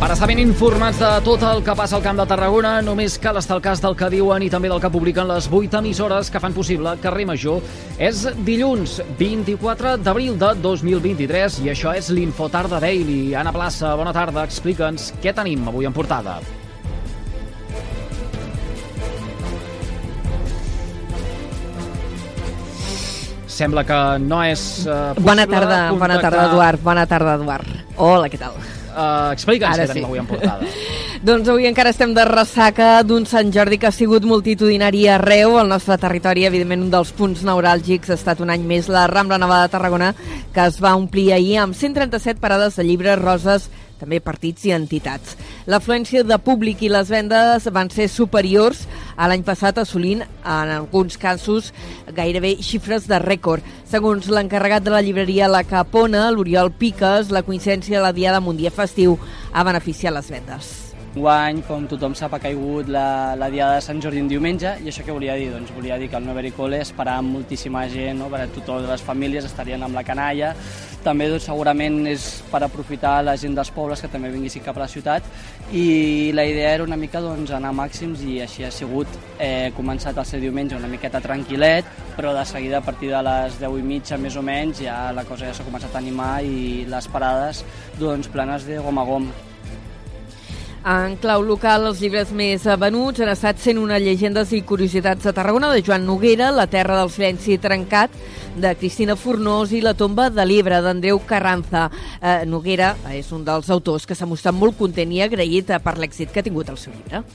Per estar ben informats de tot el que passa al Camp de Tarragona, només cal estar al cas del que diuen i també del que publiquen les 8 emissores que fan possible Carrer Major. És dilluns 24 d'abril de 2023 i això és l'Infotarda Daily. Anna Plaça, bona tarda, explica'ns què tenim avui en portada. Sembla que no és possible... Bona tarda, bona tarda, Eduard. Bona tarda, Eduard. Hola, què tal? Uh, Explica'ns què tenim sí. avui en portada. Doncs avui encara estem de ressaca d'un Sant Jordi que ha sigut multitudinari arreu. Al nostre territori, evidentment, un dels punts neuràlgics ha estat un any més la Rambla Nova de Tarragona, que es va omplir ahir amb 137 parades de llibres roses també partits i entitats. L'afluència de públic i les vendes van ser superiors l'any passat, assolint, en alguns casos, gairebé xifres de rècord. Segons l'encarregat de la llibreria La Capona, l'Oriol Piques, la coincidència de la Diada Mundial Festiu ha beneficiat les vendes. Guany, com tothom sap, ha caigut la, la diada de Sant Jordi en diumenge, i això què volia dir? Doncs volia dir que al Noveri Cole esperava moltíssima gent, no? per a totes les famílies estarien amb la canalla, també doncs, segurament és per aprofitar la gent dels pobles que també vinguessin cap a la ciutat, i la idea era una mica doncs, anar a màxims, i així ha sigut, eh, començat el seu diumenge una miqueta tranquil·let, però de seguida a partir de les 10 i mitja més o menys ja la cosa ja s'ha començat a animar i les parades doncs, planes de gom a gom. En clau local, els llibres més venuts han estat sent una llegendes i curiositats de Tarragona de Joan Noguera, La terra del silenci trencat, de Cristina Fornós i La tomba de l'Ebre, d'Andreu Carranza. Eh, Noguera és un dels autors que s'ha mostrat molt content i agraït eh, per l'èxit que ha tingut el seu llibre.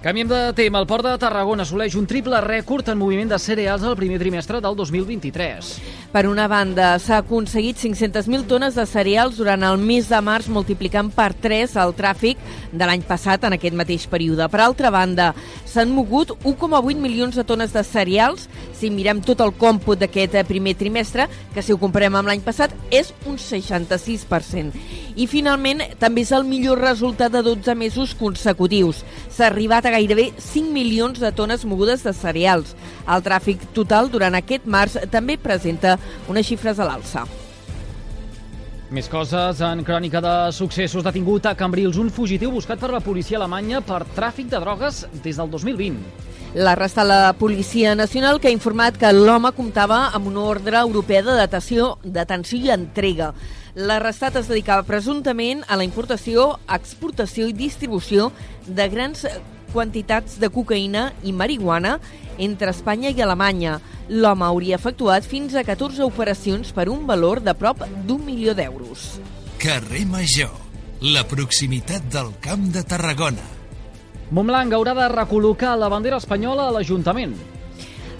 Canviem de tema. El Port de Tarragona assoleix un triple rècord en moviment de cereals al primer trimestre del 2023. Per una banda, s'ha aconseguit 500.000 tones de cereals durant el mes de març, multiplicant per 3 el tràfic de l'any passat en aquest mateix període. Per altra banda, s'han mogut 1,8 milions de tones de cereals. Si mirem tot el còmput d'aquest eh, primer trimestre, que si ho comparem amb l'any passat, és un 66%. I finalment, també és el millor resultat de 12 mesos consecutius. S'ha arribat a gairebé 5 milions de tones mogudes de cereals. El tràfic total durant aquest març també presenta unes xifres a l'alça. Més coses en crònica de successos. Detingut a Cambrils un fugitiu buscat per la policia alemanya per tràfic de drogues des del 2020. L'ha arrestat la Policia Nacional, que ha informat que l'home comptava amb una ordre europea de detenció, detenció i entrega. L'arrestat es dedicava presumptament a la importació, exportació i distribució de grans quantitats de cocaïna i marihuana entre Espanya i Alemanya. L'home hauria efectuat fins a 14 operacions per un valor de prop d'un milió d'euros. Carrer Major, la proximitat del Camp de Tarragona. Montblanc haurà de recol·locar la bandera espanyola a l'Ajuntament.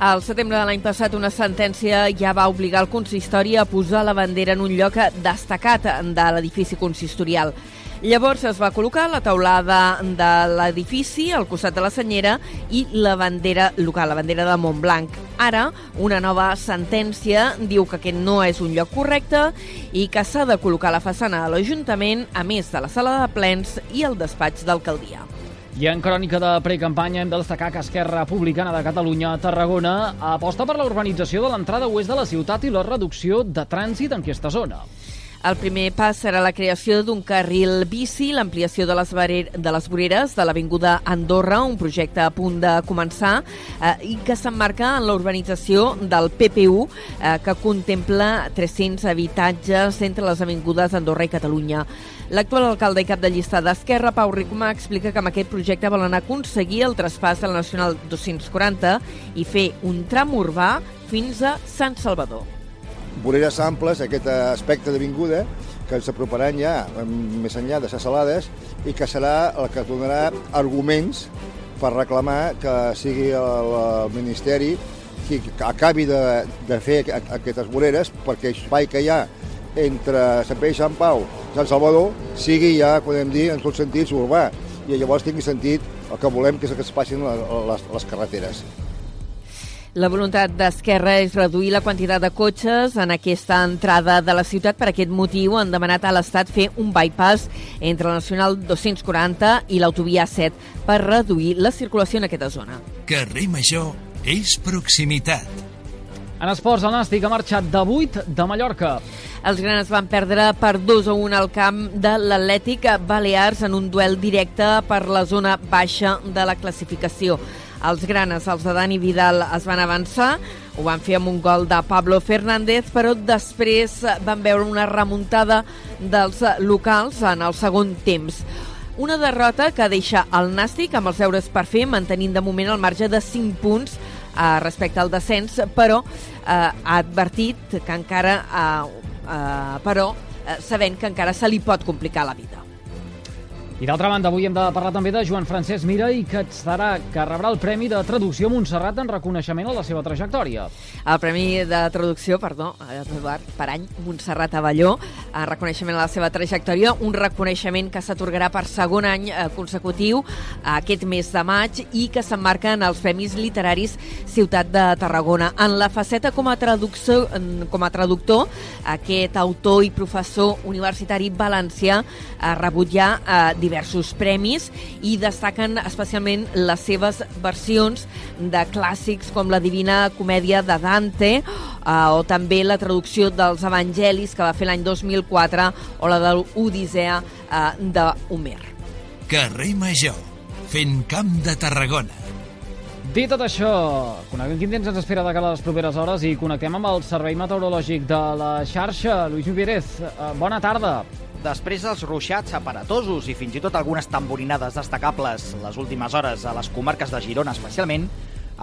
Al setembre de l'any passat, una sentència ja va obligar el consistori a posar la bandera en un lloc destacat de l'edifici consistorial. Llavors es va col·locar la taulada de l'edifici al costat de la senyera i la bandera local, la bandera de Montblanc. Ara, una nova sentència diu que aquest no és un lloc correcte i que s'ha de col·locar la façana de l'Ajuntament, a més de la sala de plens i el despatx d'alcaldia. I en crònica de precampanya hem de destacar que Esquerra Republicana de Catalunya a Tarragona aposta per la urbanització de l'entrada oest de la ciutat i la reducció de trànsit en aquesta zona. El primer pas serà la creació d'un carril bici, l'ampliació de, les de les voreres de l'Avinguda Andorra, un projecte a punt de començar eh, i que s'emmarca en la urbanització del PPU, eh, que contempla 300 habitatges entre les avingudes Andorra i Catalunya. L'actual alcalde i cap de llista d'Esquerra, Pau Ricomà, explica que amb aquest projecte volen aconseguir el traspàs de la Nacional 240 i fer un tram urbà fins a Sant Salvador. Voreres amples, aquest aspecte d'avinguda, que ens aproparan ja més enllà de les salades i que serà el que donarà arguments per reclamar que sigui el, el Ministeri qui acabi de, de fer aqu- aquestes voreres perquè l'espai que hi ha entre Sant Pere i Sant Pau Sant Salvador sigui ja, podem dir, en tots sentits urbà i llavors tingui sentit el que volem que és que es passin les, les, les carreteres. La voluntat d'Esquerra és reduir la quantitat de cotxes en aquesta entrada de la ciutat. Per aquest motiu han demanat a l'Estat fer un bypass entre la Nacional 240 i l'autovia 7 per reduir la circulació en aquesta zona. Carrer Major és proximitat. En esports, el Nàstic ha marxat de 8 de Mallorca. Els grans van perdre per 2 a 1 al camp de l'Atlètic Balears en un duel directe per la zona baixa de la classificació. Els granes, els de Dani Vidal, es van avançar, ho van fer amb un gol de Pablo Fernández, però després van veure una remuntada dels locals en el segon temps. Una derrota que deixa el Nàstic amb els deures per fer, mantenint de moment el marge de 5 punts eh, respecte al descens, però eh, ha advertit que encara, eh, eh, però eh, sabent que encara se li pot complicar la vida. I d'altra banda, avui hem de parlar també de Joan Francesc Mira i que estarà, que rebrà el Premi de Traducció Montserrat en reconeixement a la seva trajectòria. El Premi de Traducció, perdó, Eduard Parany, Montserrat Avelló, en reconeixement a la seva trajectòria, un reconeixement que s'atorgarà per segon any eh, consecutiu aquest mes de maig i que s'emmarca en els Premis Literaris Ciutat de Tarragona. En la faceta com a, com a traductor, aquest autor i professor universitari valencià ha rebut ja eh, diversos premis i destaquen especialment les seves versions de clàssics com la Divina Comèdia de Dante eh, o també la traducció dels Evangelis que va fer l'any 2004 o la de l'Odissea eh, d'Homer. Carrer Major, fent camp de Tarragona. Dit tot això, coneguem quin temps ens espera de cara a les properes hores i connectem amb el Servei Meteorològic de la xarxa. Lluís Lluvierez, eh, bona tarda. Després dels ruixats aparatosos i fins i tot algunes tamborinades destacables les últimes hores a les comarques de Girona especialment,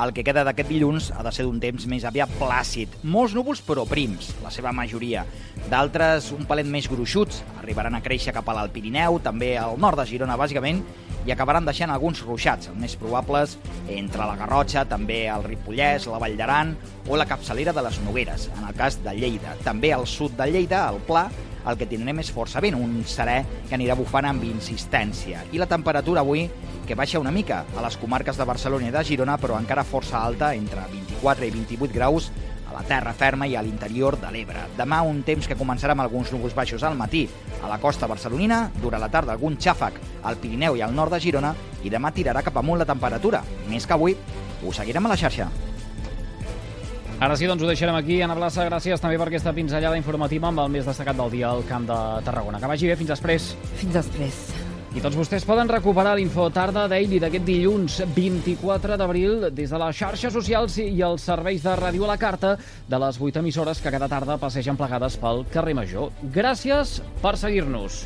el que queda d'aquest dilluns ha de ser d'un temps més aviat plàcid. Molts núvols però prims, la seva majoria. D'altres un palet més gruixuts, arribaran a créixer cap a l'Alt Pirineu, també al nord de Girona bàsicament, i acabaran deixant alguns ruixats, els més probables entre la Garrotxa, també el Ripollès, la Vall d'Aran o la capçalera de les Nogueres, en el cas de Lleida. També al sud de Lleida, al Pla, el que tindrem és força vent, un serè que anirà bufant amb insistència. I la temperatura avui que baixa una mica a les comarques de Barcelona i de Girona, però encara força alta, entre 24 i 28 graus, a la terra ferma i a l'interior de l'Ebre. Demà un temps que començarà amb alguns núvols baixos al matí a la costa barcelonina, durant la tarda algun xàfec al Pirineu i al nord de Girona i demà tirarà cap amunt la temperatura. Més que avui, ho seguirem a la xarxa. Ara sí, doncs ho deixarem aquí. Anna Blassa, gràcies també per aquesta pinzellada informativa amb el més destacat del dia al Camp de Tarragona. Que vagi bé, fins després. Fins després. I tots vostès poden recuperar l'info tarda daily d'aquest dilluns 24 d'abril des de les xarxes socials i els serveis de ràdio a la carta de les 8 emissores que cada tarda passegen plegades pel carrer Major. Gràcies per seguir-nos.